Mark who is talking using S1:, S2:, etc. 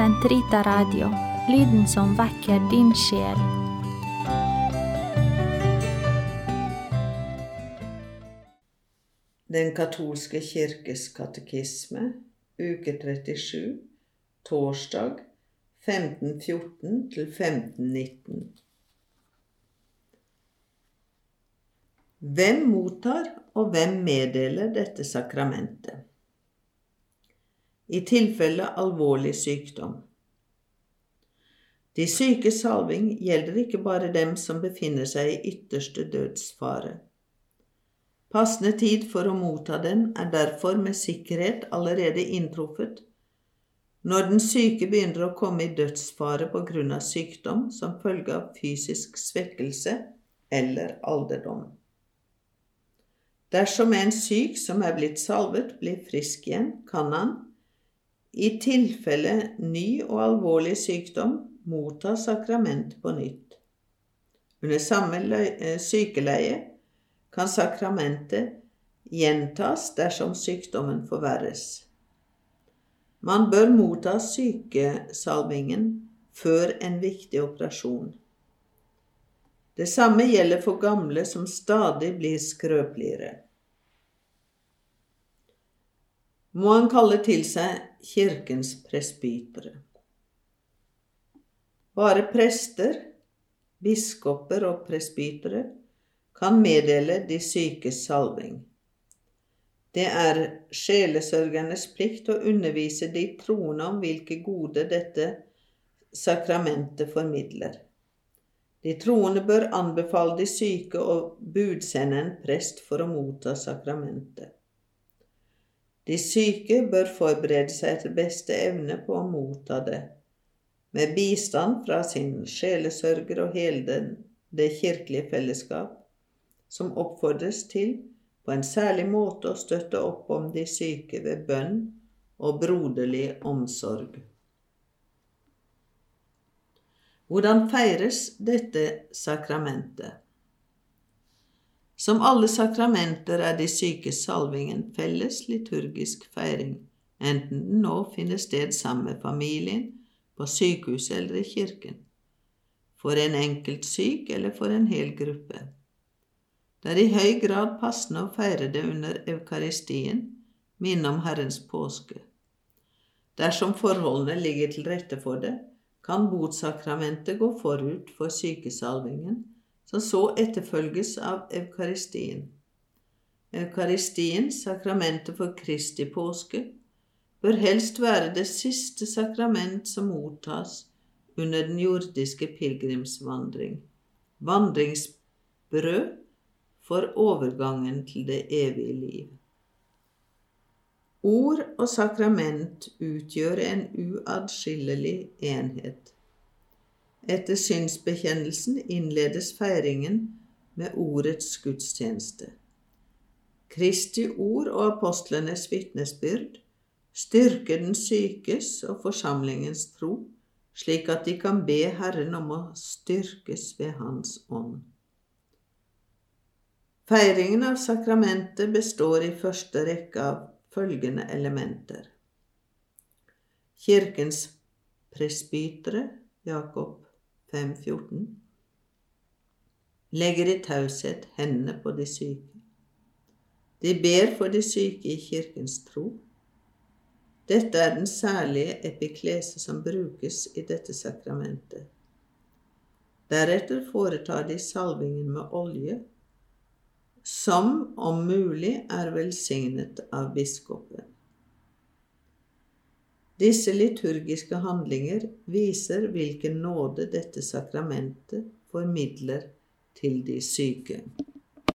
S1: Sentrita Radio, lyden som vekker din sjel.
S2: Den katolske kirkes katekisme, uke 37, torsdag 1514 til 1519. Hvem mottar og hvem meddeler dette sakramentet? I tilfelle alvorlig sykdom. De sykes salving gjelder ikke bare dem som befinner seg i ytterste dødsfare. Passende tid for å motta den er derfor med sikkerhet allerede inntruffet når den syke begynner å komme i dødsfare på grunn av sykdom som følge av fysisk svekkelse eller alderdom. Dersom en syk som er blitt salvet, blir frisk igjen, kan han, i tilfelle ny og alvorlig sykdom, motta sakrament på nytt. Under samme sykeleie kan sakramentet gjentas dersom sykdommen forverres. Man bør motta sykesalvingen før en viktig operasjon. Det samme gjelder for gamle som stadig blir skrøpeligere. Må han kalle til seg kirkens presbytere. Bare prester, biskoper og presbytere kan meddele de sykes salving. Det er sjelesørgernes plikt å undervise de troende om hvilke gode dette sakramentet formidler. De troende bør anbefale de syke å budsende en prest for å motta sakramentet. De syke bør forberede seg etter beste evne på å motta det, med bistand fra sin sjelesørger og hele det kirkelige fellesskap, som oppfordres til på en særlig måte å støtte opp om de syke ved bønn og broderlig omsorg. Hvordan feires dette sakramentet? Som alle sakramenter er de sykes salving en felles liturgisk feiring, enten den nå finner sted sammen med familien, på sykehuset eller i kirken, for en enkelt syk eller for en hel gruppe. Det er i høy grad passende å feire det under eukaristien, minne om Herrens påske. Dersom forholdene ligger til rette for det, kan botsakramentet gå forut for sykesalvingen, som så etterfølges av eukaristien. Eukaristien, sakramentet for Kristi påske, bør helst være det siste sakrament som mottas under den jordiske pilegrimsvandring. Vandringsbrød for overgangen til det evige liv. Ord og sakrament utgjør en uatskillelig enhet. Etter synsbekjennelsen innledes feiringen med ordets gudstjeneste. Kristi ord og apostlenes vitnesbyrd styrker den sykes og forsamlingens tro, slik at de kan be Herren om å styrkes ved Hans ånd. Feiringen av sakramentet består i første rekke av følgende elementer. Kirkens presbytere, Jakob 5,14, legger i taushet hendene på de syke. De ber for de syke i kirkens tro. Dette er den særlige epiklese som brukes i dette sakramentet. Deretter foretar de salvingen med olje som om mulig er velsignet av biskopen. Disse liturgiske handlinger viser hvilken nåde dette sakramentet formidler til de syke.